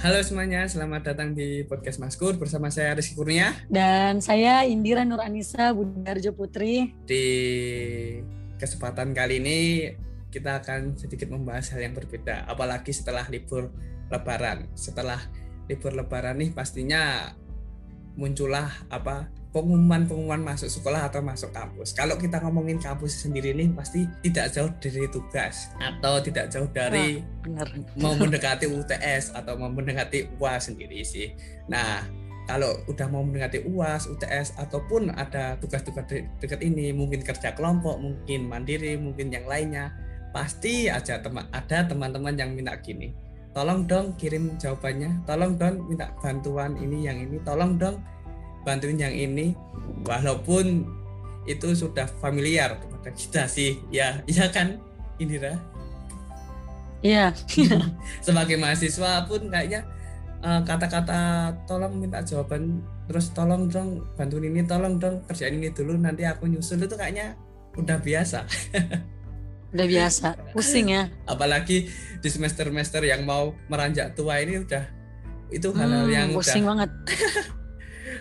Halo semuanya, selamat datang di podcast Maskur bersama saya Rizky Kurnia Dan saya Indira Nur Anissa Budarjo Putri. Di kesempatan kali ini kita akan sedikit membahas hal yang berbeda, apalagi setelah libur Lebaran. Setelah libur Lebaran nih pastinya muncullah apa pengumuman-pengumuman masuk sekolah atau masuk kampus. Kalau kita ngomongin kampus sendiri nih pasti tidak jauh dari tugas atau tidak jauh dari Benar. mau mendekati UTS atau mau mendekati UAS sendiri sih. Nah, kalau udah mau mendekati UAS, UTS ataupun ada tugas-tugas de- dekat ini, mungkin kerja kelompok, mungkin mandiri, mungkin yang lainnya, pasti aja teman ada teman-teman yang minta gini. Tolong dong kirim jawabannya, tolong dong minta bantuan ini yang ini, tolong dong bantuin yang ini walaupun itu sudah familiar kepada kita sih ya iya kan Indira Iya. sebagai mahasiswa pun kayaknya eh, kata-kata tolong minta jawaban terus tolong dong bantuin ini tolong dong kerjain ini dulu nanti aku nyusul itu kayaknya udah biasa Udah biasa. Pusing ya. apalagi di semester-semester yang mau meranjak tua ini udah itu hal-hal Hmm, yang pusing udah banget.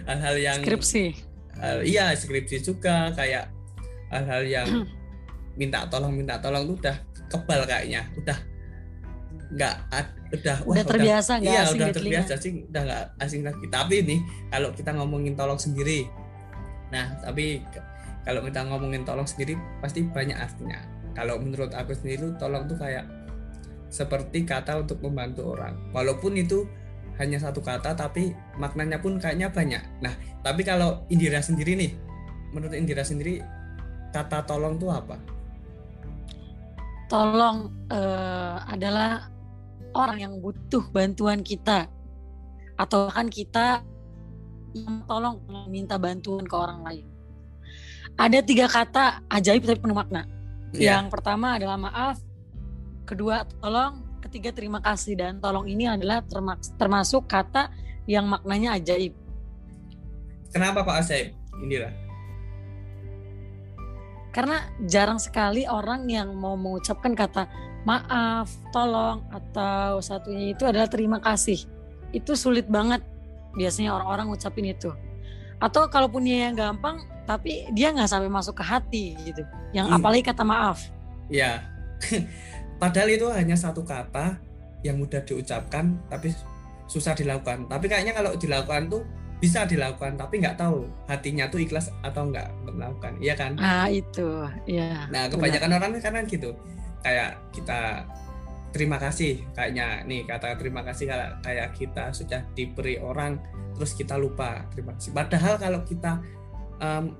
hal-hal yang Skripsi. hal- iya skripsi juga kayak hal-hal yang minta tolong minta tolong tuh udah kebal kayaknya udah nggak udah Udah terbiasa, nggak iya asing udah di telinga. terbiasa sih udah nggak asing lagi tapi nih kalau kita ngomongin tolong sendiri nah tapi kalau kita ngomongin tolong sendiri pasti banyak artinya kalau menurut aku sendiri tolong tuh kayak seperti kata untuk membantu orang walaupun itu hanya satu kata tapi maknanya pun kayaknya banyak nah tapi kalau Indira sendiri nih menurut Indira sendiri kata tolong tuh apa Tolong eh, adalah orang yang butuh bantuan kita. Atau bahkan kita yang tolong minta bantuan ke orang lain. Ada tiga kata ajaib tapi penuh makna. ya Yang pertama adalah maaf, kedua tolong, ketiga terima kasih dan tolong ini adalah termasuk kata yang maknanya ajaib. kenapa Pak Asaib Indira Karena jarang sekali orang yang mau mengucapkan kata maaf, tolong atau satunya itu adalah terima kasih. Itu sulit banget biasanya orang-orang ngucapin itu. Atau kalaupun dia yang gampang tapi dia nggak sampai masuk ke hati gitu. Yang Hmm. apalagi kata maaf. ya padahal itu hanya satu kata yang mudah diucapkan tapi susah dilakukan tapi kayaknya kalau dilakukan tuh bisa dilakukan tapi nggak tahu hatinya tuh ikhlas atau nggak melakukan iya kan Ah itu, ya. Nah, kebanyakan orang kan gitu. Kayak kita terima kasih kayaknya nih kata terima kasih kayak kayak kita sudah diberi orang terus kita lupa terima kasih. Padahal kalau kita em,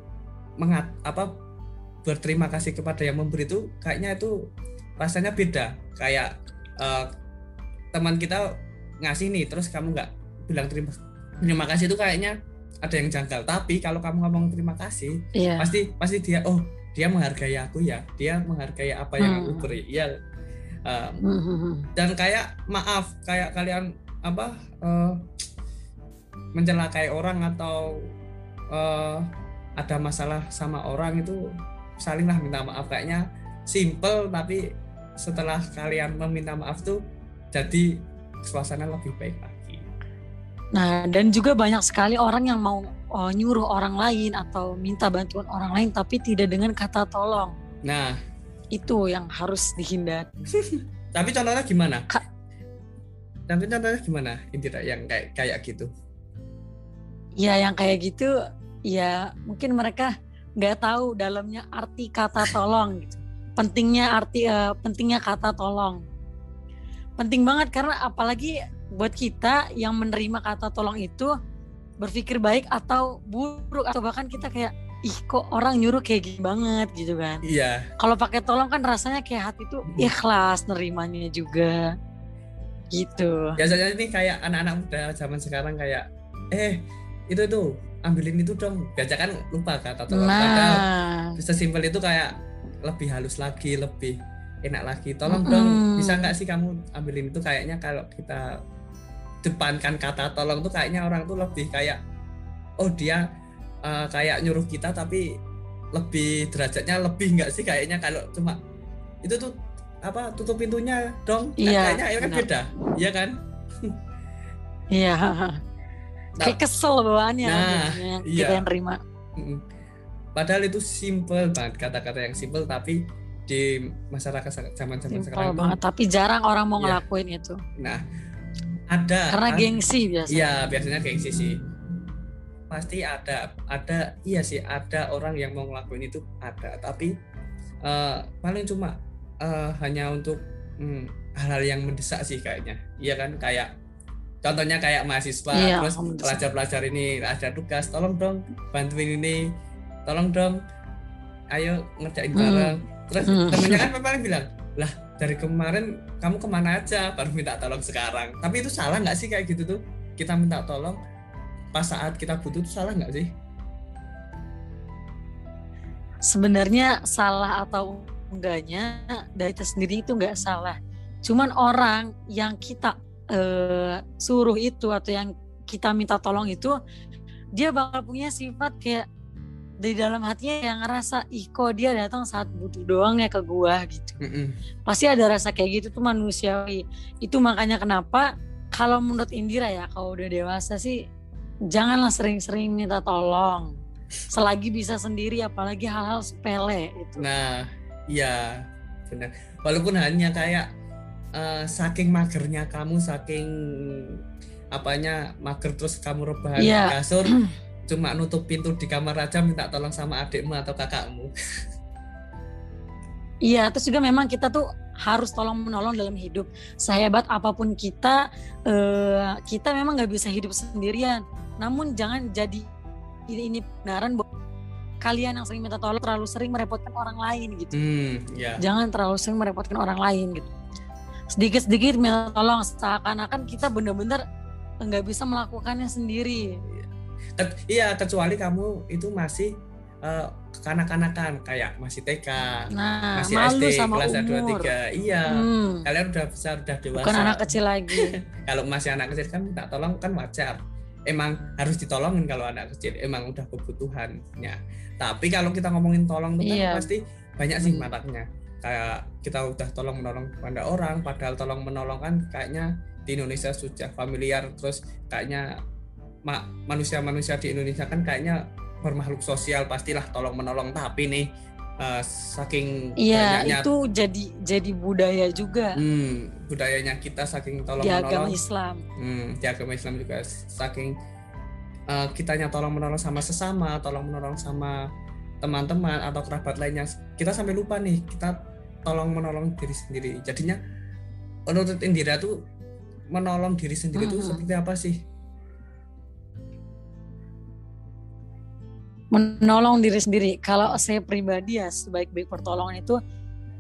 mengat apa berterima kasih kepada yang memberi itu kayaknya itu rasanya beda. Kayak eh, teman kita ngasih nih terus kamu nggak bilang terima terima kasih itu kayaknya ada yang janggal. Tapi kalau kamu ngomong terima kasih Iya. pasti pasti dia oh dia menghargai aku ya dia menghargai apa yang aku Hmm. beri ya um, Hmm. dan kayak maaf kayak kalian apa eh, mencelakai orang atau eh, ada masalah sama orang itu salinglah minta maaf kayaknya simple tapi setelah kalian meminta maaf tuh jadi suasana lebih baik lagi Nah, dan juga banyak sekali orang yang mau oh, nyuruh orang lain atau minta bantuan orang lain tapi tidak dengan kata tolong. nah Itu yang harus dihindari. tapi contohnya gimana Kak. tapi contohnya gimana Indira yang kayak kayak gitu Ya, yang kayak gitu ya mungkin mereka nggak tahu dalamnya arti kata tolong gitu. Pentingnya arti eh, pentingnya kata tolong. Penting banget karena apalagi buat kita yang menerima kata tolong itu berpikir baik atau buruk atau bahkan kita kayak ih kok orang nyuruh kayak gini banget gitu kan. iya. Kalau pakai tolong kan rasanya kayak hati tuh ikhlas nerimanya juga. Gitu. Biasanya ini kayak anak-anak muda zaman sekarang kayak eh itu tuh ambilin itu dong. Biasa kan lupa kata tolong. Nah. sesimpel itu kayak lebih halus lagi lebih enak lagi tolong Mm-mm. dong bisa nggak sih kamu ambilin itu kayaknya kalau kita depankan kata tolong tuh kayaknya orang tuh lebih kayak oh dia eh, kayak nyuruh kita tapi lebih derajatnya lebih nggak sih kayaknya kalau cuma itu tuh apa tutup pintunya dong Iya, kayaknya itu kan benar. beda iya kan Iya. Kayak kesel bawaannya Nah, yang iya. kita yang terima. Padahal itu simple banget kata-kata yang simple tapi di masyarakat zaman-zaman Simpel sekarang banget, tapi jarang orang mau Iya. ngelakuin itu. nah ada Karena gengsi biasanya. Iya, biasanya gengsi sih. Pasti ada, ada, iya sih, ada orang yang mau ngelakuin itu ada, tapi eh, paling cuma eh, hanya untuk hmm, hal-hal yang mendesak sih kayaknya. Iya kan, kayak contohnya kayak mahasiswa, Iya, terus pelajar-pelajar ini ada tugas, tolong dong bantuin ini, tolong dong, ayo ngerjain Hmm. bareng. Terus Hmm. temennya kan paling bilang, lah dari kemarin kamu ke mana aja baru minta tolong sekarang tapi itu salah nggak sih kayak gitu tuh kita minta tolong pas saat kita butuh itu salah nggak sih Sebenarnya salah atau enggaknya dari itu sendiri itu nggak salah. Cuman orang yang kita eh, suruh itu atau yang kita minta tolong itu dia bakal punya sifat kayak di dalam hatinya yang ngerasa ih kok dia datang saat butuh doang ya ke gua? Gitu. Mm-mm. pasti ada rasa kayak gitu tuh manusiawi. Itu makanya kenapa kalau menurut Indira ya kalau udah dewasa sih janganlah sering-sering minta tolong. Selagi bisa sendiri apalagi hal-hal sepele itu nah iya benar walaupun hanya kayak eh, saking magernya kamu saking apanya mager terus kamu rebahan di kasur cuma nutup pintu di kamar aja minta tolong sama adikmu atau kakakmu. Iya terus juga memang kita tuh harus tolong menolong dalam hidup sehebat apa pun kita eh, kita memang nggak bisa hidup sendirian. Namun jangan jadi ini, ini benaran bahwa kalian yang sering minta tolong terlalu sering merepotkan orang lain gitu. Hmm ya jangan terlalu sering merepotkan orang lain gitu. Sedikit-sedikit minta tolong seakan-akan kita benar-benar nggak bisa melakukannya sendiri Ke- iya kecuali kamu itu masih eh, kanak-kanakan kayak masih TK nah masih malu SD sama kelas 1 umur. 2 3 iya Hmm, kalian udah besar udah dewasa. bukan anak kecil lagi. Kalau masih anak kecil kan minta tolong kan wajar. Emang harus ditolongin kalau anak kecil emang udah kebutuhannya. Tapi kalau kita ngomongin tolong tuh kan Iya. pasti banyak sih Hmm. manfaatnya. Kayak kita udah tolong menolong pada orang padahal tolong menolong kan kayaknya di Indonesia sudah familiar terus kayaknya manusia-manusia di Indonesia kan kayaknya bermakhluk sosial pastilah tolong menolong tapi nih eh, saking iya banyaknya itu jadi jadi budaya juga hmm, budayanya kita saking tolong di agama menolong Islam Hmm, di agama Islam juga saking uh, kitanya tolong menolong sama sesama, tolong menolong sama teman-teman atau kerabat lainnya, kita sampai lupa nih kita tolong menolong diri sendiri. Jadinya menurut Indira tuh menolong diri sendiri itu Mhm. seperti apa sih? Menolong diri sendiri. Kalau saya pribadi ya sebaik-baik pertolongan itu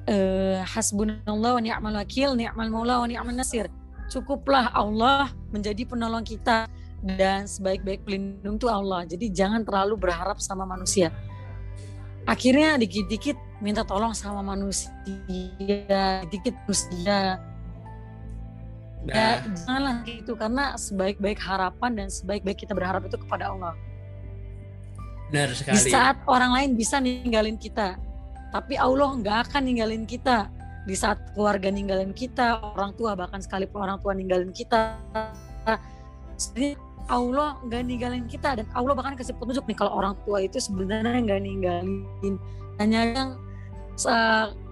eh, hasbunallah wa ni'mal wakil ni'mal maula wa ni'mal nasir. Cukuplah Allah menjadi penolong kita dan sebaik-baik pelindung itu Allah. Jadi jangan terlalu berharap sama manusia. Akhirnya dikit-dikit minta tolong sama manusia dikit manusia. Nah, ya janganlah gitu karena sebaik-baik harapan dan sebaik-baik kita berharap itu kepada Allah benar di sekali. saat orang lain bisa ninggalin kita tapi Allah nggak akan ninggalin kita. Di saat keluarga ninggalin kita orang tua bahkan sekalipun orang tua ninggalin kita jadi Allah nggak ninggalin kita. Dan Allah bahkan kasih petunjuk nih kalau orang tua itu sebenarnya nggak ninggalin. Hanya yang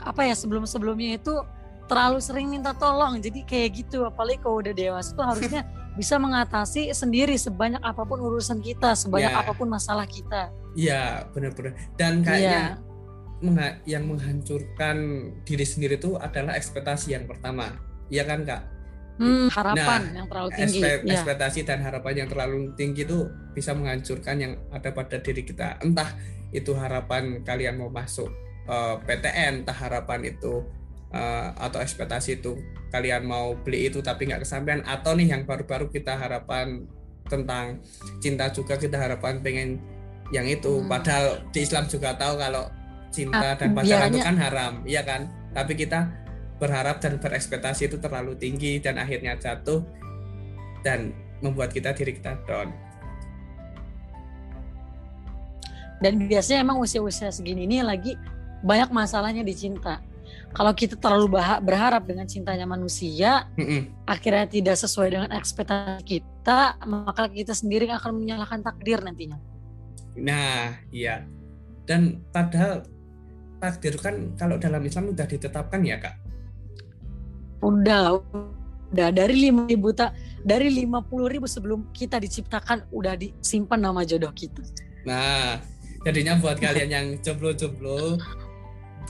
apa ya sebelum sebelumnya itu terlalu sering minta tolong. Jadi kayak gitu apalagi kalau udah dewasa tuh harusnya bisa mengatasi sendiri sebanyak apa pun urusan kita sebanyak Ya. apa pun masalah kita Iya, benar-benar. Dan kayaknya mengha- yang menghancurkan diri sendiri itu adalah ekspektasi yang pertama. Iya kan, Kak? Hmm, harapan yang terlalu tinggi. Espe- ya. ekspektasi dan harapan yang terlalu tinggi itu bisa menghancurkan yang ada pada diri kita. Entah itu harapan kalian mau masuk eh, PTN, entah harapan itu eh, atau ekspektasi itu kalian mau beli itu tapi nggak kesampaian atau nih yang baru-baru kita harapan tentang cinta juga kita harapan pengen yang itu Hmm. padahal di Islam juga tahu kalau cinta Ah, dan pacaran itu biarnya- kan haram iya kan tapi kita berharap dan berekspektasi itu terlalu tinggi dan akhirnya jatuh dan membuat kita diri kita down Dan biasanya emang usia-usia segini ini lagi banyak masalahnya di cinta. Kalau kita terlalu berharap dengan cintanya manusia, Mm -mm. akhirnya tidak sesuai dengan ekspektasi kita, maka kita sendiri akan menyalahkan takdir nantinya. Nah, iya. Dan padahal takdir kan kalau dalam Islam udah ditetapkan ya, Kak. Udah, udah dari lima ribu tak dari lima puluh ribu sebelum kita diciptakan udah disimpan nama jodoh kita. Nah, jadinya buat kalian yang jomblo-jomblo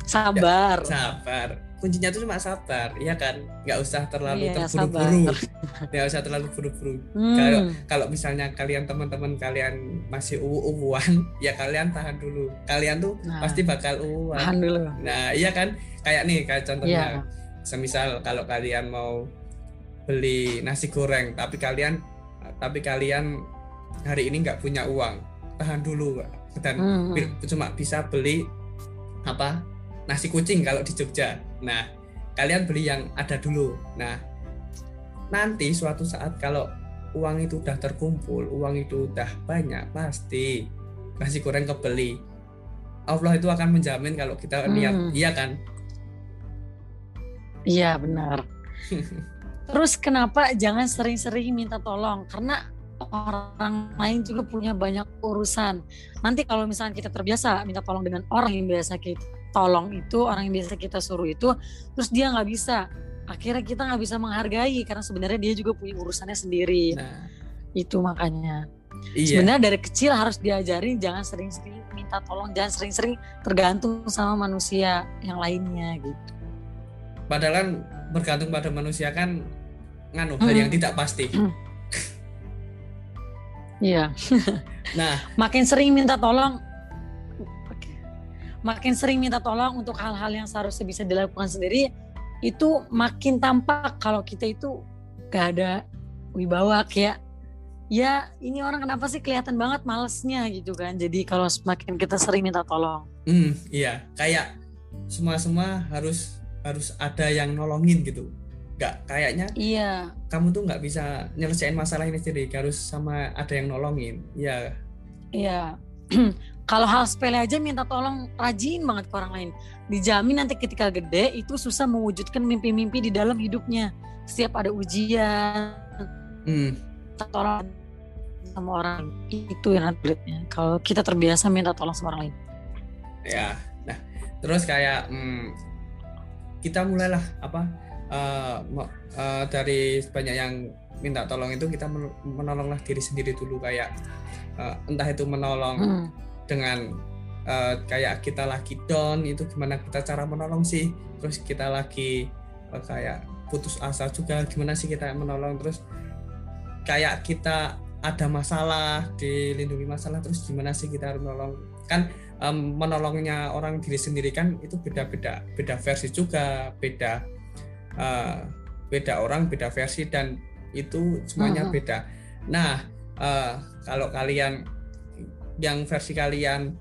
sabar, ya, sabar. Kuncinya itu cuma sabar, ya kan? Nggak usah terlalu Iya, terburu-buru. Nggak usah terlalu buru-buru. Hmm, Kalau kalau misalnya kalian teman-teman kalian masih uwu-uwuan, ya kalian tahan dulu. Kalian tuh Nah. pasti bakal uwuan. tahan dulu. Nah, iya kan? Kayak nih, kayak contohnya, Iya. semisal kalau kalian mau beli nasi goreng, tapi kalian tapi kalian hari ini nggak punya uang, tahan dulu, dan Hmm, cuma bisa beli apa nasi kucing kalau di Jogja. Nah, kalian beli yang ada dulu. Nah, nanti suatu saat kalau uang itu udah terkumpul, uang itu udah banyak, pasti nasi goreng kebeli. Allah itu akan menjamin kalau kita niat, Hmm. iya kan? Iya benar. Terus kenapa jangan sering-sering minta tolong? Karena orang lain juga punya banyak urusan. Nanti kalau misalnya kita terbiasa minta tolong dengan orang yang biasa kita tolong itu, orang yang biasa kita suruh itu, terus dia nggak bisa. Akhirnya kita nggak bisa menghargai karena sebenarnya dia juga punya urusannya sendiri. Nah, Itu makanya. iya. Sebenarnya dari kecil harus diajarin jangan sering-sering minta tolong, jangan sering-sering tergantung sama manusia yang lainnya gitu. Padahal kan bergantung pada manusia kan nganu hal Hmm. yang tidak pasti. Iya. Nah, makin sering minta tolong. Makin sering minta tolong untuk hal-hal yang seharusnya bisa dilakukan sendiri itu makin tampak kalau kita itu gak ada wibawa kayak ya ini orang kenapa sih kelihatan banget malesnya? Gitu kan. Jadi kalau semakin kita sering minta tolong. Hmm, iya, kayak semua-semua harus harus ada yang nolongin gitu. Nggak kayaknya iya. kamu tuh nggak bisa nyelesain masalah ini sendiri, harus sama ada yang nolongin. Iya, iya kalau hal sepele aja minta tolong rajin banget ke orang lain. Dijamin nanti ketika gede itu susah mewujudkan mimpi-mimpi di dalam hidupnya. Setiap ada ujian hmm, tolong sama orang itu yang atletnya. Kalau kita terbiasa minta tolong sama orang lain. Ya. Nah, terus kayak hmm, kita mulailah apa eh, mo- eh, dari banyak yang minta tolong itu kita men- menolonglah diri sendiri dulu. Kayak eh, entah itu menolong Hmm, dengan eh, kayak kita lagi down itu gimana kita cara menolong sih? Terus kita lagi eh, kayak putus asa juga gimana sih kita menolong? Terus kayak kita ada masalah dilindungi masalah terus gimana sih kita menolong? Kan em, menolongnya orang diri sendiri kan itu beda-beda beda versi juga beda eh, beda orang beda versi dan itu semuanya Mhm. beda. Nah eh, kalau kalian yang versi kalian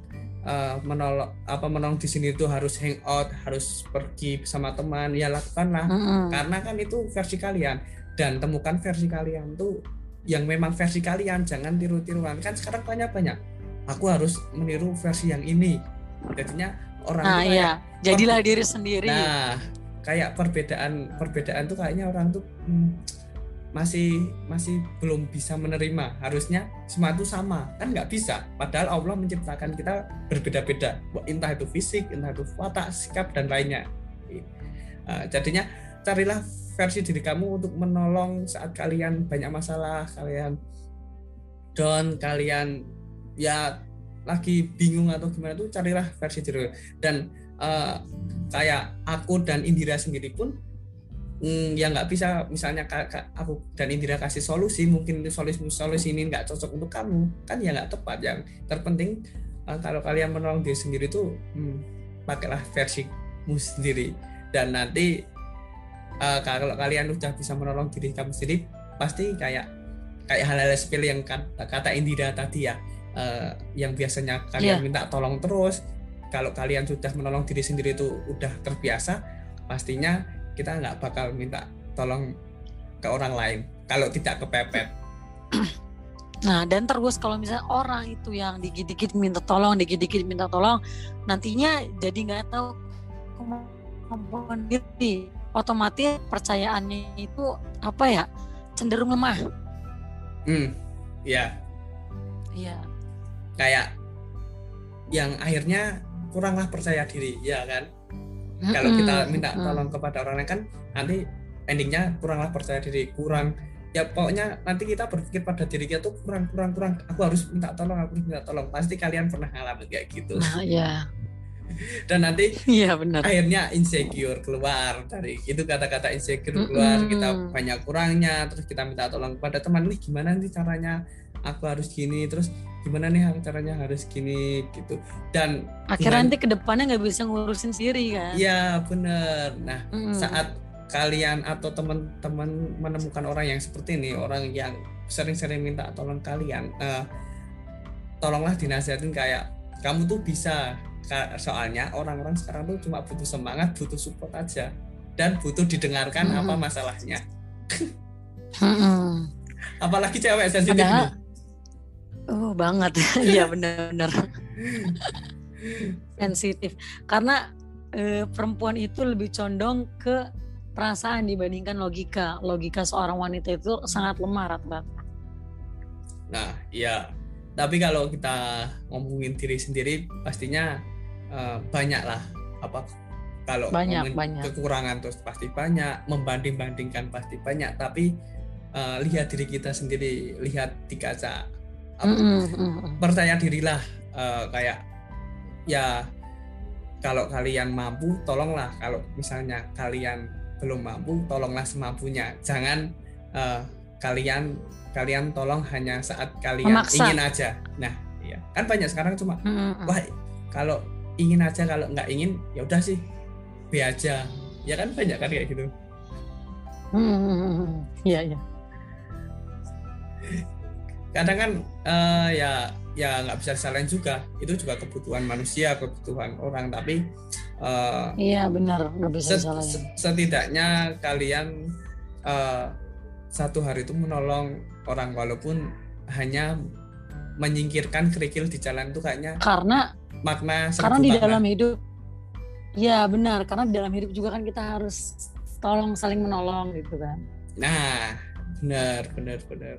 eh, menolong apa menolong di sini itu harus hangout harus pergi bersama teman ya lakukanlah hmm, karena kan itu versi kalian. Dan temukan versi kalian tuh yang memang versi kalian jangan tiru-tiruan. Kan sekarang banyak banyak aku harus meniru versi yang ini. Jadinya orang nah kayak, iya. jadilah diri sendiri. Nah kayak perbedaan perbedaan tuh kayaknya orang tuh hmm, masih masih belum bisa menerima. Harusnya semua itu sama. Kan nggak bisa. Padahal Allah menciptakan kita berbeda-beda. Entah itu fisik entah itu watak sikap dan lainnya. Uh, jadinya carilah versi diri kamu untuk menolong saat kalian banyak masalah kalian down kalian ya lagi bingung atau gimana tuh carilah versi diri. Dan uh, kayak aku dan Indira sendiri pun mm, ya nggak bisa. Misalnya ka- ka- aku dan Indira kasih solusi mungkin solusi solusi ini nggak cocok untuk kamu kan ya nggak tepat. Yang terpenting uh, kalau kalian menolong diri sendiri tuh hmm, pakailah versimu sendiri. Dan nanti uh, kalau kalian udah bisa menolong diri kamu sendiri pasti kayak kayak hal-hal sepele yang kata, kata Indira tadi ya uh, yang biasanya kalian Iya. minta tolong terus. Kalau kalian sudah menolong diri sendiri itu udah terbiasa pastinya kita nggak bakal minta tolong ke orang lain kalau tidak kepepet. Nah dan terus kalau misalnya orang itu yang dikit-dikit minta tolong dikit-dikit minta tolong nantinya jadi nggak tahu perempuan diri. Otomatis percayaannya itu apa ya cenderung lemah. Hmm ya iya. Kayak yang akhirnya kuranglah percaya diri ya kan kalau kita minta tolong kepada orang lain kan nanti endingnya kuranglah percaya diri kurang. Ya pokoknya nanti kita berpikir pada diri kita tuh kurang kurang kurang. Aku harus minta tolong aku harus minta tolong. Pasti kalian pernah ngalamin kayak gitu. Nah, ya dan nanti iya benar. akhirnya insecure keluar dari itu kata-kata insecure keluar. Mm -hmm. kita banyak kurangnya terus kita minta tolong kepada teman nih gimana nih caranya aku harus gini terus gimana nih caranya harus gini gitu dan akhirnya nanti ke depannya nggak bisa ngurusin sendiri kan iya bener nah mm -hmm. saat kalian atau teman-teman menemukan orang yang seperti ini orang yang sering-sering minta tolong kalian uh, tolonglah dinasihatin kayak kamu tuh bisa soalnya orang-orang sekarang tuh cuma butuh semangat butuh support aja dan butuh didengarkan hmm. apa masalahnya hmm. apalagi cewek sensitif Padahal, oh banget iya benar-benar sensitif karena e, perempuan itu lebih condong ke perasaan dibandingkan logika. Logika seorang wanita itu sangat lemah rata-rata. Nah, iya. Tapi kalau kita ngomongin diri sendiri, pastinya uh, banyak lah. Apa kalau banyak, banyak. kekurangan terus pasti banyak, membanding-bandingkan pasti banyak. Tapi uh, lihat diri kita sendiri, lihat di kaca. Mm -hmm. Percaya dirilah uh, kayak ya kalau kalian mampu, tolonglah. Kalau misalnya kalian belum mampu tolonglah semampunya jangan uh, kalian kalian tolong hanya saat kalian Memaksa. ingin aja nah iya kan banyak sekarang cuma hmm. wah kalau ingin aja kalau nggak ingin ya udah sih be aja ya kan banyak kan kayak gitu hmm, iya iya kadang kan uh, ya ya nggak bisa disalahin juga. Itu juga kebutuhan manusia kebutuhan orang. Tapi uh, iya benar. Nggak bisa set, setidaknya kalian uh, satu hari itu menolong orang. Walaupun hanya menyingkirkan kerikil di jalan itu kayaknya karena makna karena di dalam hidup ya benar. Karena di dalam hidup juga kan kita harus tolong saling menolong gitu kan. Nah benar benar benar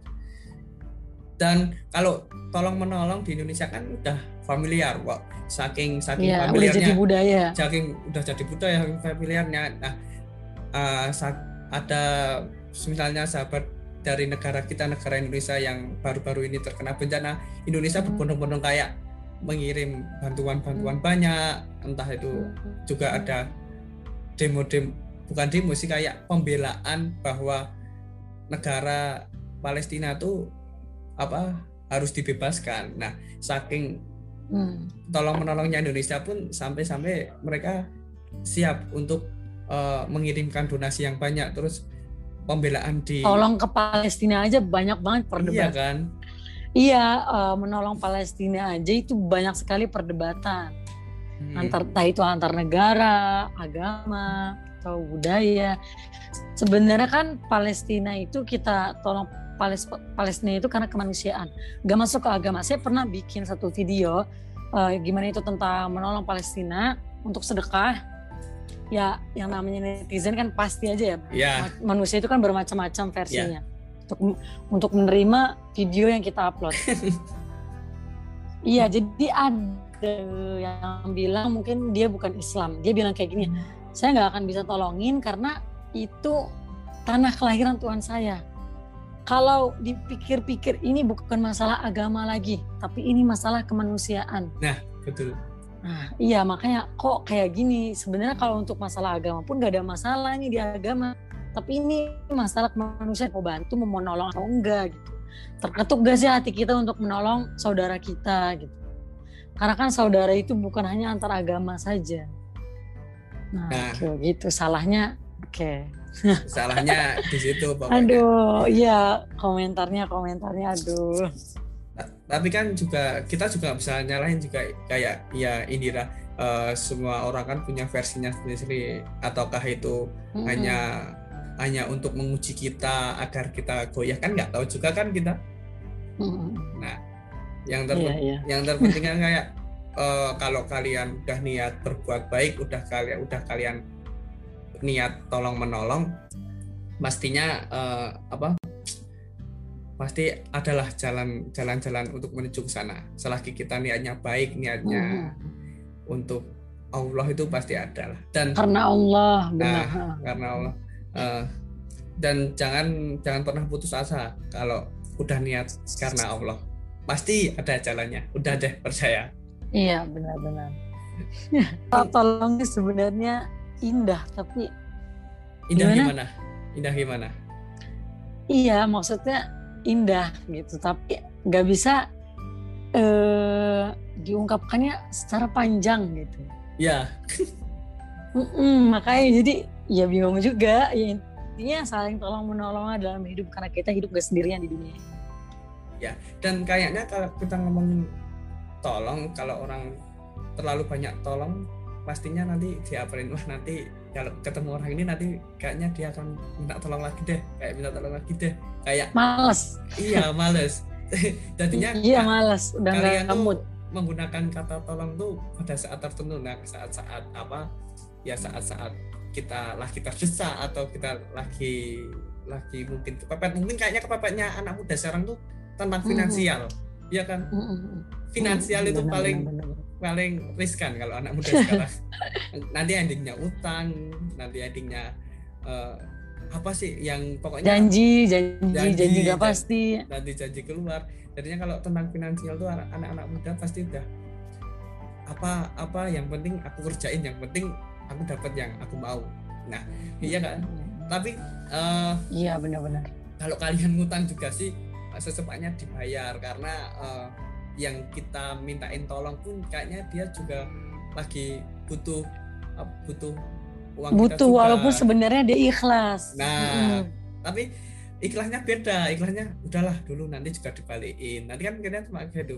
dan kalau tolong menolong di Indonesia kan udah familiar kok saking saking ya, familiarnya udah jadi budaya saking udah jadi budaya familiarnya nah uh, ada misalnya sahabat dari negara kita negara Indonesia yang baru-baru ini terkena bencana Indonesia hmm. berbondong-bondong kayak mengirim bantuan-bantuan hmm. banyak entah itu juga ada demo-demo bukan demo sih kayak pembelaan bahwa negara Palestina tuh apa harus dibebaskan. Nah, saking hmm. tolong menolongnya Indonesia pun sampai-sampai mereka siap untuk uh, mengirimkan donasi yang banyak terus pembelaan di tolong ke Palestina aja banyak banget perdebatan. Iya kan? Iya, uh, menolong Palestina aja itu banyak sekali perdebatan. Hmm. Antar itu antar negara, agama, atau budaya. Sebenarnya kan Palestina itu kita tolong Palestina itu karena kemanusiaan, gak masuk ke agama. Saya pernah bikin satu video uh, gimana itu tentang menolong Palestina untuk sedekah. Ya, yang namanya netizen kan pasti aja ya. Yeah. Manusia itu kan bermacam-macam versinya. Yeah. Untuk untuk menerima video yang kita upload. Iya, jadi ada yang bilang mungkin dia bukan Islam. Dia bilang kayak gini, saya nggak akan bisa tolongin karena itu tanah kelahiran Tuhan saya kalau dipikir-pikir ini bukan masalah agama lagi, tapi ini masalah kemanusiaan. Nah, betul. Nah, iya makanya kok kayak gini. Sebenarnya kalau untuk masalah agama pun gak ada masalah nih di agama. Tapi ini masalah kemanusiaan mau bantu, mau menolong atau enggak gitu. Terketuk gak sih hati kita untuk menolong saudara kita gitu. Karena kan saudara itu bukan hanya antar agama saja. Nah, nah. gitu salahnya. Oke. Okay salahnya di situ pokoknya. aduh iya komentarnya komentarnya aduh tapi kan juga kita juga bisa nyalain juga kayak ya Indira uh, semua orang kan punya versinya sendiri-sendiri ataukah itu mm-hmm. hanya hanya untuk menguji kita agar kita goyah kan nggak tahu juga kan kita mm-hmm. nah yang terpenting yeah, yeah. yang terpenting kan kayak uh, kalau kalian udah niat berbuat baik udah kalian udah kalian niat tolong menolong pastinya uh, apa? Pasti adalah jalan jalan-jalan untuk menuju ke sana. Selagi kita niatnya baik niatnya hmm. untuk Allah itu pasti ada lah. Dan karena Allah benar. nah, karena Allah. Uh, dan jangan jangan pernah putus asa kalau udah niat karena Allah. Pasti ada jalannya. Udah deh percaya. Iya benar-benar. Tolongnya sebenarnya indah tapi indah gimana? gimana? Indah gimana? Iya maksudnya indah gitu tapi nggak bisa eh, diungkapkannya secara panjang gitu. Ya Mm-mm, makanya jadi ya bingung juga. Ya intinya saling tolong menolong dalam hidup karena kita hidup gak sendirian di dunia. Ya dan kayaknya kalau kita ngomongin tolong kalau orang terlalu banyak tolong pastinya nanti diapain wah nanti kalau ketemu orang ini nanti kayaknya dia akan minta tolong lagi deh kayak minta tolong lagi deh kayak males. Iya males. Jadinya iya males. Udah nggak mood menggunakan kata tolong tuh pada saat tertentu. Nah saat-saat apa? Ya saat-saat kita lagi terdesak atau kita lagi lagi mungkin kepepet. Mungkin kayaknya kepepetnya anak muda sekarang tuh tentang finansial. mm-hmm. Ya kan? Finansial itu benar, paling benar, benar. paling riskan kalau anak muda sekarang. Nanti endingnya utang nanti endingnya uh, apa sih yang pokoknya janji janji janji, janji gak pasti. Nanti janji keluar. Jadinya kalau tentang finansial tuh anak-anak muda pasti udah apa apa yang penting aku kerjain yang penting aku dapat yang aku mau. Nah iya kan? Tapi uh, iya benar-benar. kalau kalian ngutang juga sih secepatnya dibayar karena uh, yang kita mintain tolong pun kayaknya dia juga lagi butuh uh, butuh uang butuh kita walaupun sebenarnya dia ikhlas. Nah mm. tapi ikhlasnya beda. Ikhlasnya udahlah dulu nanti juga dibalikin. Nanti kan kita cuma gitu.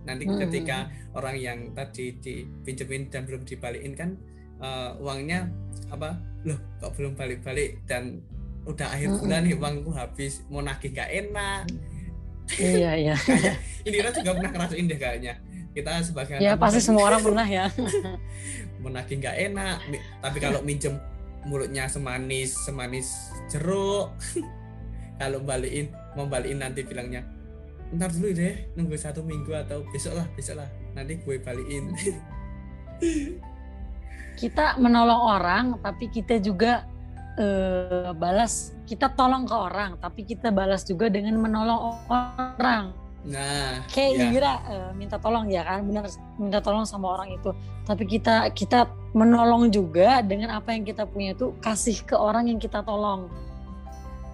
Nanti hmm. ketika orang yang tadi dipinjemin dan belum dibalikin kan uh, uangnya apa loh kok belum balik-balik? Dan udah akhir hmm. bulan nih uangku habis. Mau nagih gak enak iya iya. Ini juga pernah ngerasain deh kayaknya. Kita sebagai ya pasti semua orang pernah ya. Mau nagih nggak enak. Tapi kalau minjem mulutnya semanis semanis jeruk kalau balikin mau balikin nanti bilangnya ntar dulu deh nunggu satu minggu atau besok lah besok lah nanti gue balikin. Kita menolong orang tapi kita juga uh, balas kita tolong ke orang tapi kita balas juga dengan menolong orang. Nah kayak ya. Indira uh, minta tolong ya kan? Benar minta tolong sama orang itu. Tapi kita kita menolong juga dengan apa yang kita punya itu kasih ke orang yang kita tolong.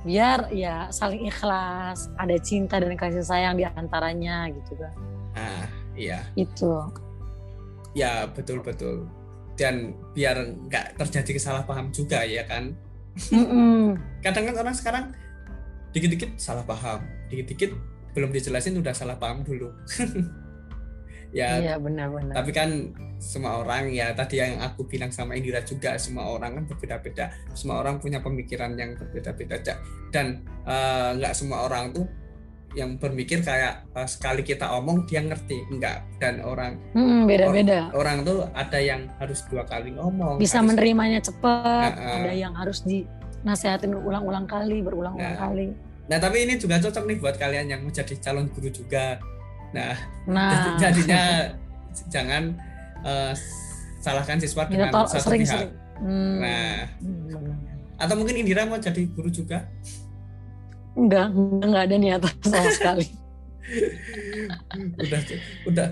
Biar ya saling ikhlas ada cinta dan kasih sayang di antaranya gitu kan. Ah iya. Itu. Ya betul betul. Dan biar nggak terjadi kesalahpaham juga ya kan kadang kan orang sekarang dikit-dikit salah paham dikit-dikit belum dijelasin udah salah paham dulu. Ya iya, benar-benar tapi kan semua orang ya tadi yang aku bilang sama Indira juga semua orang kan berbeda-beda semua orang punya pemikiran yang berbeda-beda dan eh, nggak uh, semua orang tuh yang berpikir kayak uh, sekali kita omong dia ngerti enggak dan orang hmm, beda-beda or, orang tuh ada yang harus dua kali ngomong bisa harus, menerimanya cepat uh, uh, ada yang harus dinasehatin berulang-ulang kali berulang-ulang nah, kali nah tapi ini juga cocok nih buat kalian yang menjadi calon guru juga nah, nah. jadinya jangan uh, salahkan siswa dengan satu sering, pihak. Sering. Hmm. Nah, hmm. atau mungkin Indira mau jadi guru juga? Enggak, enggak ada niatan sama sekali. udah udah.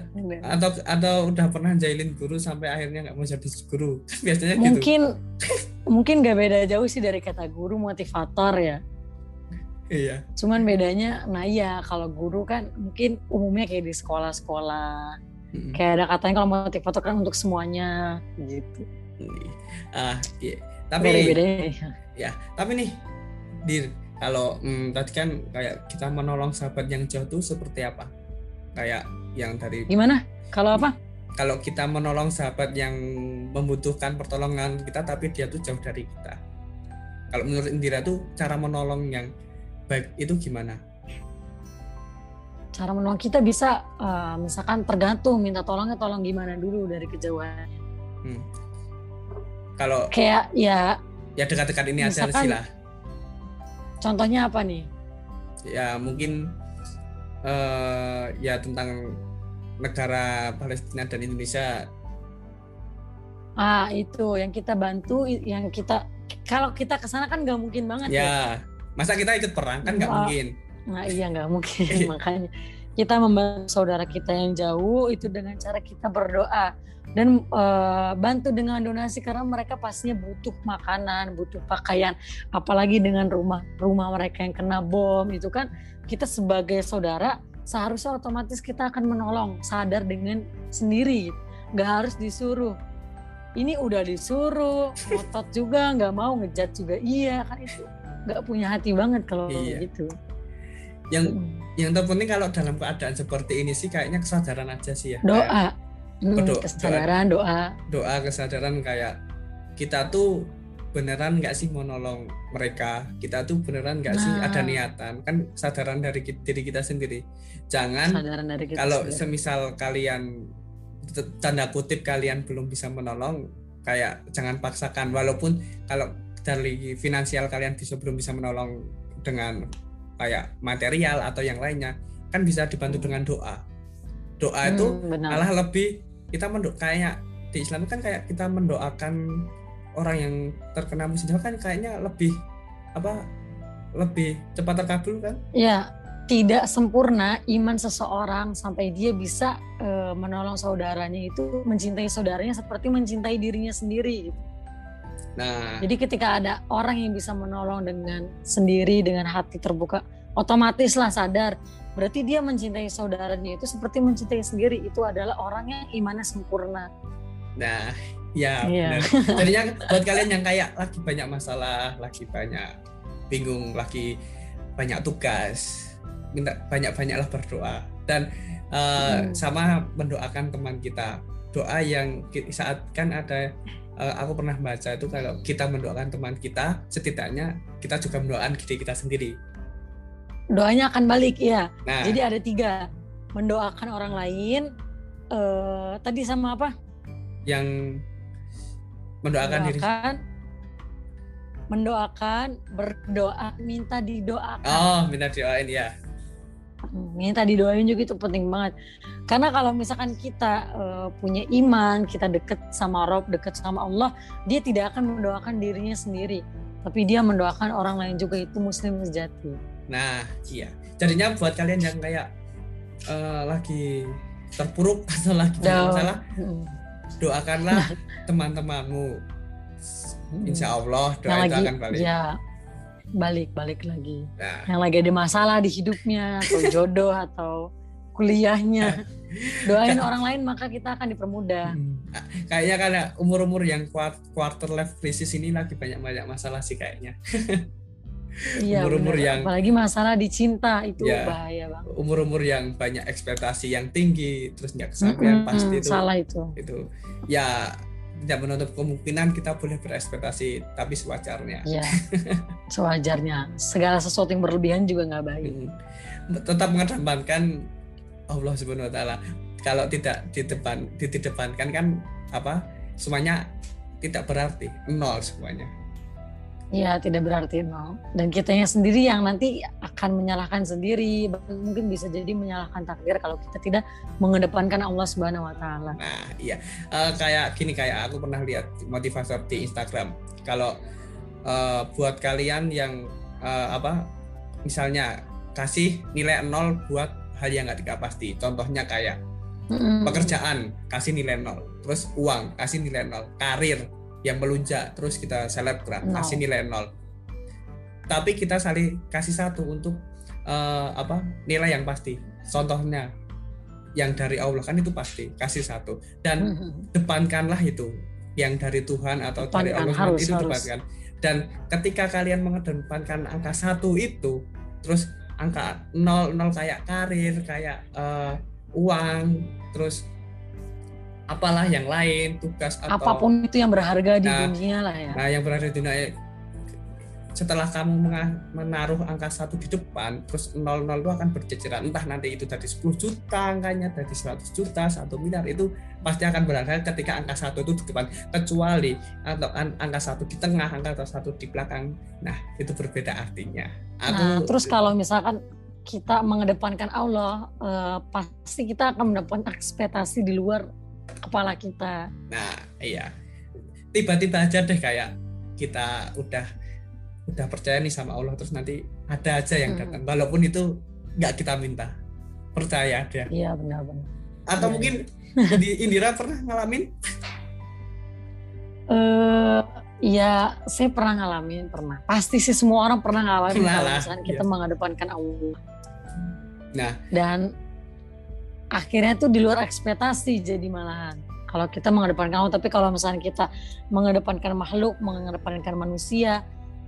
Atau atau udah pernah jailin guru sampai akhirnya nggak mau jadi guru? Biasanya mungkin gitu. mungkin nggak beda jauh sih dari kata guru motivator ya. Iya. Cuman bedanya nah iya kalau guru kan mungkin umumnya kayak di sekolah-sekolah. Hmm. kayak ada katanya kalau motivator kan untuk semuanya gitu. Ah iya. tapi beda bedanya ya tapi nih dir kalau hmm, tadi kan kayak kita menolong sahabat yang jauh tuh seperti apa? Kayak yang dari gimana? Kalau apa? Kalau kita menolong sahabat yang membutuhkan pertolongan kita tapi dia tuh jauh dari kita. Kalau menurut Indira tuh cara menolong yang baik itu gimana? Cara menolong kita bisa uh, misalkan tergantung minta tolongnya tolong gimana dulu dari kejauhan. Hmm. Kalau kayak ya ya dekat-dekat ini aja Misalkan- sih lah Contohnya apa nih? ya mungkin eh ya tentang negara Palestina dan Indonesia. Ah itu yang kita bantu, yang kita kalau kita ke sana kan nggak mungkin banget ya. ya. masa kita ikut perang? Kan nggak mungkin. Nah iya nggak mungkin. Makanya kita membantu saudara kita yang jauh itu dengan cara kita berdoa dan eh, bantu dengan donasi karena mereka pastinya butuh makanan, butuh pakaian, apalagi dengan rumah rumah mereka yang kena bom itu kan kita sebagai saudara seharusnya otomatis kita akan menolong sadar dengan sendiri, nggak harus disuruh. Ini udah disuruh, ngotot juga, nggak mau ngejat juga iya kan itu nggak punya hati banget kalau Iya. gitu. yang yang terpenting kalau dalam keadaan seperti ini sih kayaknya kesadaran aja sih ya Kayak doa Mm, Berdoa- kesadaran doa. doa kesadaran kayak kita tuh beneran nggak sih mau nolong mereka? Kita tuh beneran nggak sih Nah. ada niatan? Kan kesadaran dari diri kita sendiri. Jangan dari kita kalau sendiri. semisal kalian tanda kutip kalian belum bisa menolong kayak jangan paksakan. Walaupun kalau dari finansial kalian bisa belum bisa menolong dengan kayak material atau yang lainnya kan bisa dibantu dengan doa doa itu Hmm, benar. malah lebih kita mendok kayak di Islam kan kayak kita mendoakan orang yang terkena musibah kan kayaknya lebih apa lebih cepat terkabul kan? Ya tidak sempurna iman seseorang sampai dia bisa eh, menolong saudaranya itu mencintai saudaranya seperti mencintai dirinya sendiri gitu. nah. Jadi ketika ada orang yang bisa menolong dengan sendiri dengan hati terbuka, otomatis lah sadar. Berarti dia mencintai saudaranya itu seperti mencintai sendiri. Itu adalah orang yang imannya sempurna. nah ya Iya. benar. jadinya buat kalian yang kayak lagi banyak masalah lagi banyak bingung lagi banyak tugas minta banyak banyaklah berdoa dan eh, Hmm. sama mendoakan teman kita doa yang saat kan ada eh, aku pernah baca itu kalau kita mendoakan teman kita setidaknya kita juga mendoakan diri kita sendiri Doanya akan balik ya. nah Jadi ada tiga. Mendoakan orang lain. eh tadi sama apa? yang mendoakan diri Mendoakan. Mendoakan, berdoa, minta didoakan. oh minta doain ya minta didoain juga itu penting banget karena kalau misalkan kita eh, punya iman kita deket sama Rob deket sama Allah dia tidak akan mendoakan dirinya sendiri tapi dia mendoakan orang lain juga itu muslim sejati Nah, iya. Jadinya buat kalian yang kayak eh, lagi terpuruk atau lagi Down. masalah, Mm. doakanlah teman-temanmu. Insya Allah doa yang itu lagi akan balik. ya balik balik lagi Nah, yang lagi ada masalah di hidupnya atau jodoh atau kuliahnya doain orang lain maka kita akan dipermudah hmm, kayaknya karena umur-umur yang quart- quarter life crisis ini lagi banyak-banyak masalah sih kayaknya. Iya Umur-umur bener. yang- apalagi masalah di cinta itu Ya. bahaya banget Umur-umur yang banyak ekspektasi yang tinggi, terus nggak kesampaian Mm-mm, pasti itu. salah itu Itu ya tidak menutup kemungkinan kita boleh berekspektasi, tapi sewajarnya. Iya, sewajarnya. Segala sesuatu yang berlebihan juga nggak baik. Mm. tetap mengedepankan Allah Subhanahu wa taala. Kalau tidak di depan ditidepankan kan apa? Semuanya tidak berarti, nol semuanya. Iya, tidak berarti nol. Dan kitanya sendiri yang nanti akan menyalahkan sendiri, bahkan mungkin bisa jadi menyalahkan takdir kalau kita tidak mengedepankan Allah Subhanahu wa taala. Nah, iya. Eh, kayak gini kayak aku pernah lihat motivator di Instagram. Kalau eh, buat kalian yang eh, apa? Misalnya kasih nilai nol buat hal yang nggak tidak pasti. Contohnya kayak Mm-mm. pekerjaan kasih nilai nol terus uang kasih nilai nol karir yang melunjak terus kita selebgram Nol. kasih nilai nol tapi kita saling kasih satu untuk eh, apa nilai yang pasti contohnya yang dari Allah kan itu pasti kasih satu dan Mm-mm. depankanlah itu yang dari Tuhan atau dari Depankan, Allah harus, itu harus. depankan dan ketika kalian mengedepankan angka satu itu terus angka nol nol kayak karir kayak eh, uang terus apalah yang lain tugas atau Apa pun itu yang berharga di Nah, dunia lah ya. nah yang berada di dunia setelah kamu menaruh angka satu di depan terus 00 itu akan berceceran. Entah nanti itu dari 10 juta angkanya dari 100 juta satu miliar itu pasti akan berangkat ketika angka satu itu di depan. Kecuali atau angka satu di tengah angka satu di belakang. Nah itu berbeda artinya. Aku, nah terus kalau misalkan kita mengedepankan Allah eh, pasti kita akan mendapatkan ekspektasi di luar kepala kita. Nah iya. Tiba-tiba aja deh kayak kita udah udah percaya nih sama Allah terus nanti ada aja yang datang. Hmm. walaupun itu nggak kita minta. Percaya ada. Iya benar-benar atau ya, mungkin di Indira pernah ngalamin? Uh, ya saya pernah ngalamin pernah. Pasti sih semua orang pernah ngalamin pernah kalau misalnya kita ya. mengedepankan Allah. Nah. Dan akhirnya tuh di luar ekspektasi jadi malahan. Kalau kita mengedepankan Allah tapi kalau misalnya kita mengedepankan makhluk mengedepankan manusia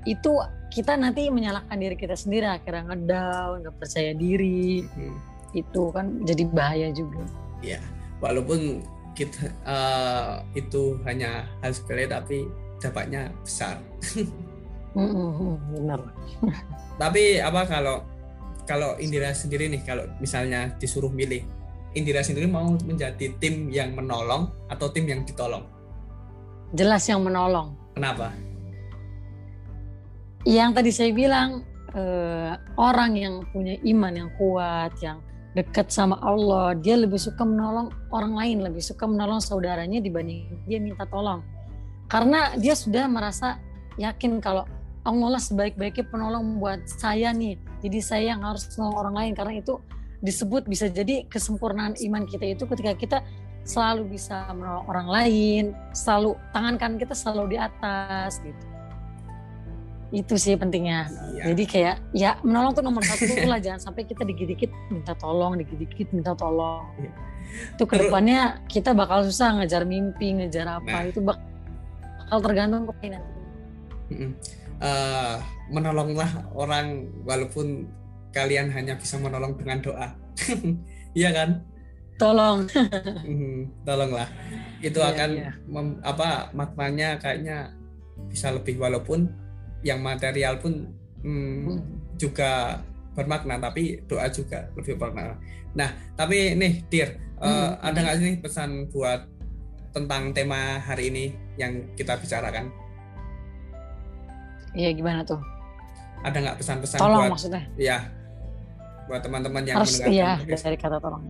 itu kita nanti menyalahkan diri kita sendiri akhirnya ngedown nggak percaya diri. Hmm. itu kan jadi bahaya juga. Ya walaupun kita uh, itu hanya hal sepele tapi dampaknya besar. Benar. Tapi apa kalau kalau Indira sendiri nih kalau misalnya disuruh milih Indira sendiri mau menjadi tim yang menolong atau tim yang ditolong? Jelas yang menolong. Kenapa? Yang tadi saya bilang eh, orang yang punya iman yang kuat yang dekat sama Allah dia lebih suka menolong orang lain lebih suka menolong saudaranya dibanding dia minta tolong. Karena dia sudah merasa yakin kalau Allah lah sebaik-baiknya penolong buat saya nih. Jadi saya yang harus menolong orang lain. Karena itu disebut bisa jadi kesempurnaan iman kita itu ketika kita selalu bisa menolong orang lain selalu tangan kan kita selalu di atas gitu itu sih pentingnya iya. jadi kayak ya menolong tuh nomor satu lah jangan sampai kita dikit-dikit minta tolong dikit-dikit minta tolong iya. itu ke depannya kita bakal susah ngejar mimpi ngejar apa nah. itu bakal tergantung ke nanti uh, menolonglah orang walaupun kalian hanya bisa menolong dengan doa iya kan tolong tolonglah itu iya, akan iya. Mem, apa maknanya kayaknya bisa lebih walaupun yang material pun hmm, hmm. juga bermakna tapi doa juga lebih bermakna. Nah tapi nih Dir hmm. uh, ada nggak sih pesan buat tentang tema hari ini yang kita bicarakan? Iya gimana tuh? Ada nggak pesan-pesan tolong buat, maksudnya? Ya buat teman-teman yang harus iya dari kata tolong.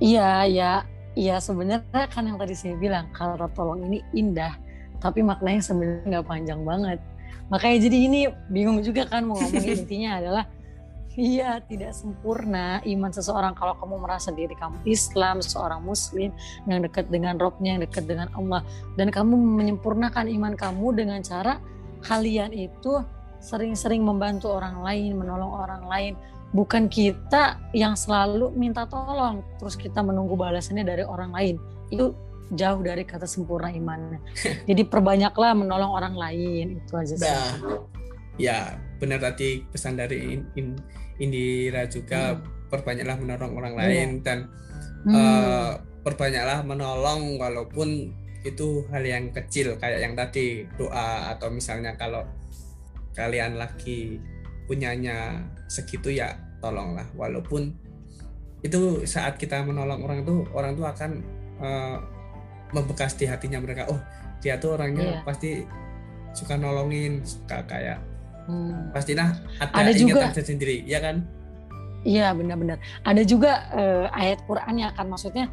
Iya ya iya sebenarnya kan yang tadi saya bilang kata tolong ini indah tapi maknanya sebenarnya nggak panjang banget. Makanya jadi ini bingung juga kan mau ngomongin intinya adalah Iya, tidak sempurna iman seseorang kalau kamu merasa diri kamu Islam, seorang Muslim yang dekat dengan Robnya, yang dekat dengan Allah, dan kamu menyempurnakan iman kamu dengan cara kalian itu sering-sering membantu orang lain, menolong orang lain, bukan kita yang selalu minta tolong, terus kita menunggu balasannya dari orang lain. Itu jauh dari kata sempurna imannya. Jadi perbanyaklah menolong orang lain itu aja sih. Nah, ya benar tadi pesan dari Indira juga hmm. perbanyaklah menolong orang lain hmm. dan hmm. Uh, perbanyaklah menolong walaupun itu hal yang kecil kayak yang tadi doa atau misalnya kalau kalian lagi punyanya segitu ya tolonglah. Walaupun itu saat kita menolong orang itu orang itu akan uh, membekas di hatinya mereka. Oh dia tuh orangnya yeah. pasti suka nolongin suka kayak hmm. pastilah ada, ada juga sendiri ya kan? Iya benar-benar. Ada juga uh, ayat Quran yang akan maksudnya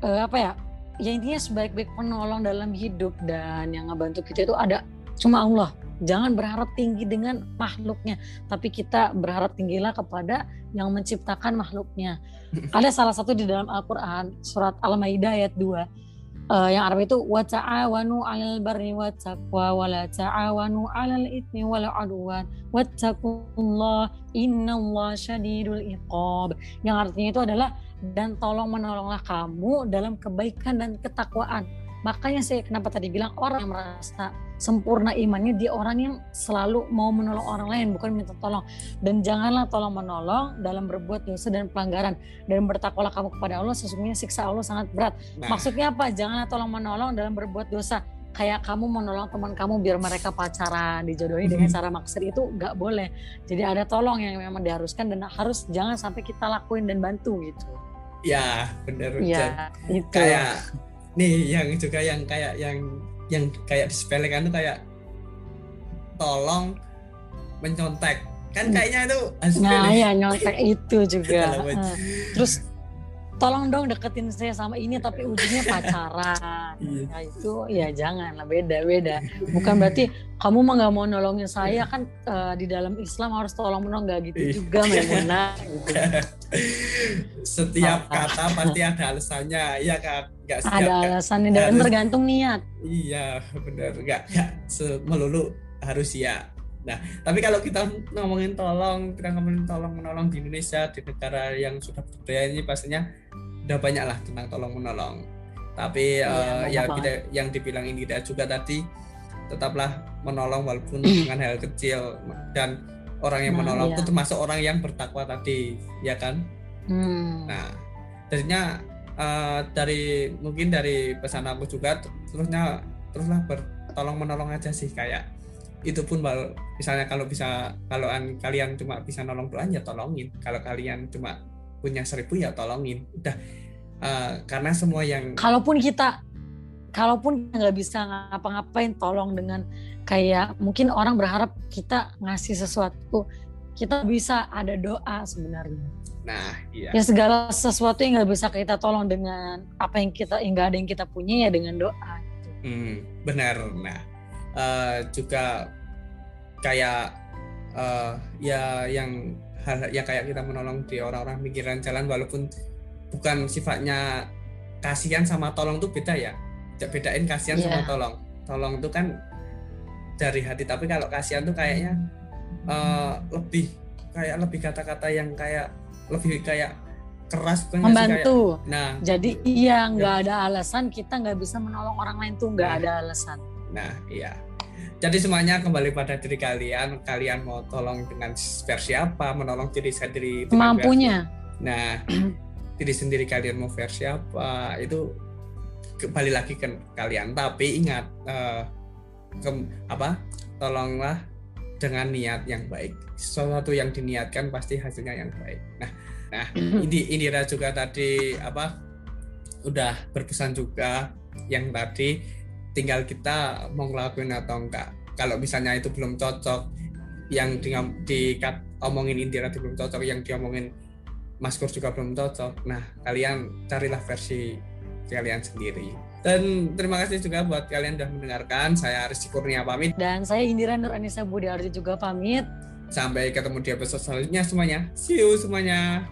uh, apa ya? Ya intinya sebaik-baik penolong dalam hidup dan yang ngebantu kita itu ada cuma Allah jangan berharap tinggi dengan makhluknya tapi kita berharap tinggilah kepada yang menciptakan makhluknya ada salah satu di dalam Al-Quran surat Al-Maidah ayat 2 uh, yang Arab itu wa ta'awanu 'alal barri wat taqwa wa la ta'awanu 'alal itsmi wal 'udwan wattaqullah innallaha syadidul iqab. Yang artinya itu adalah dan tolong menolonglah kamu dalam kebaikan dan ketakwaan. Makanya saya kenapa tadi bilang orang yang merasa sempurna imannya dia orang yang selalu mau menolong orang lain bukan minta tolong. Dan janganlah tolong menolong dalam berbuat dosa dan pelanggaran. Dan bertakwalah kamu kepada Allah sesungguhnya siksa Allah sangat berat. Nah. maksudnya apa? Janganlah tolong menolong dalam berbuat dosa. Kayak kamu menolong teman kamu biar mereka pacaran dijodohin dengan cara maksir itu nggak boleh. Jadi ada tolong yang memang diharuskan dan harus jangan sampai kita lakuin dan bantu gitu. Ya benar ya itu. Kayak nih yang juga yang kayak yang yang kayak disepelekan tuh kayak tolong mencontek. Kan Hmm. kayaknya itu nah ya nyontek itu juga. Terus tolong dong deketin saya sama ini tapi ujungnya pacaran. Iya. nah itu ya jangan lah beda beda. Bukan berarti kamu mah nggak mau nolongin saya kan eh, di dalam Islam harus tolong menolong nggak gitu Iya. juga Maimunah gitu. setiap kata pasti ada alasannya. Ya kan nggak setiap ada alasannya dan harus- tergantung niat. Iya benar. Nggak melulu harus ya. Nah tapi kalau kita ngomongin tolong kita ngomongin tolong menolong di Indonesia di negara yang sudah berbudaya ini pastinya udah banyak lah tentang tolong menolong tapi Iya, eh, ya banget. kita yang dibilang Indira juga tadi tetaplah menolong walaupun dengan hal kecil dan orang yang Nah, menolong iya. itu termasuk orang yang bertakwa tadi ya kan Hmm. Nah, jadinya eh, dari mungkin dari pesan aku juga ter- terusnya teruslah bertolong menolong aja sih kayak itu pun misalnya kalau bisa kalau an- kalian cuma bisa nolong doang ya tolongin kalau kalian cuma punya seribu ya tolongin. Udah Eh, karena semua yang kalaupun kita kalaupun nggak bisa ngapa-ngapain tolong dengan kayak mungkin orang berharap kita ngasih sesuatu kita bisa ada doa sebenarnya. Nah iya. Ya segala sesuatu yang nggak bisa kita tolong dengan apa yang kita yang nggak ada yang kita punya ya dengan doa. Hmm, benar. Nah, eh, juga kayak eh, ya yang hal ya kayak kita menolong di orang-orang pinggiran jalan walaupun bukan sifatnya kasihan sama tolong tuh beda ya. Tidak bedain kasihan sama Iya. tolong. Tolong tuh kan dari hati, tapi kalau kasihan tuh kayaknya eh, lebih kayak lebih kata-kata yang kayak lebih kayak keras bukan sih? Kayak- membantu nah, jadi iya nggak ada alasan kita nggak bisa menolong orang lain tuh nggak Nah. ada alasan Nah, iya. Jadi semuanya kembali pada diri kalian. Kalian mau tolong dengan versi apa, menolong diri sendiri mampunya versi- Nah, diri sendiri kalian mau versi apa, itu kembali lagi ke kalian. Tapi ingat eh, ke- apa? Tolonglah dengan niat yang baik. Sesuatu yang diniatkan pasti hasilnya yang baik. Nah, nah ini Indira juga tadi apa? Udah berpesan juga yang tadi tinggal kita mau ngelakuin atau enggak. Kalau misalnya itu belum cocok yang di, di omongin Indira itu belum cocok yang diomongin Mas Kur juga belum cocok. Nah kalian carilah versi kalian sendiri. Dan terima kasih juga buat kalian sudah mendengarkan. Saya Rizky Kurnia pamit. Dan saya Indira Nur Anissa Budiarti juga pamit. Sampai ketemu di episode selanjutnya semuanya. See you semuanya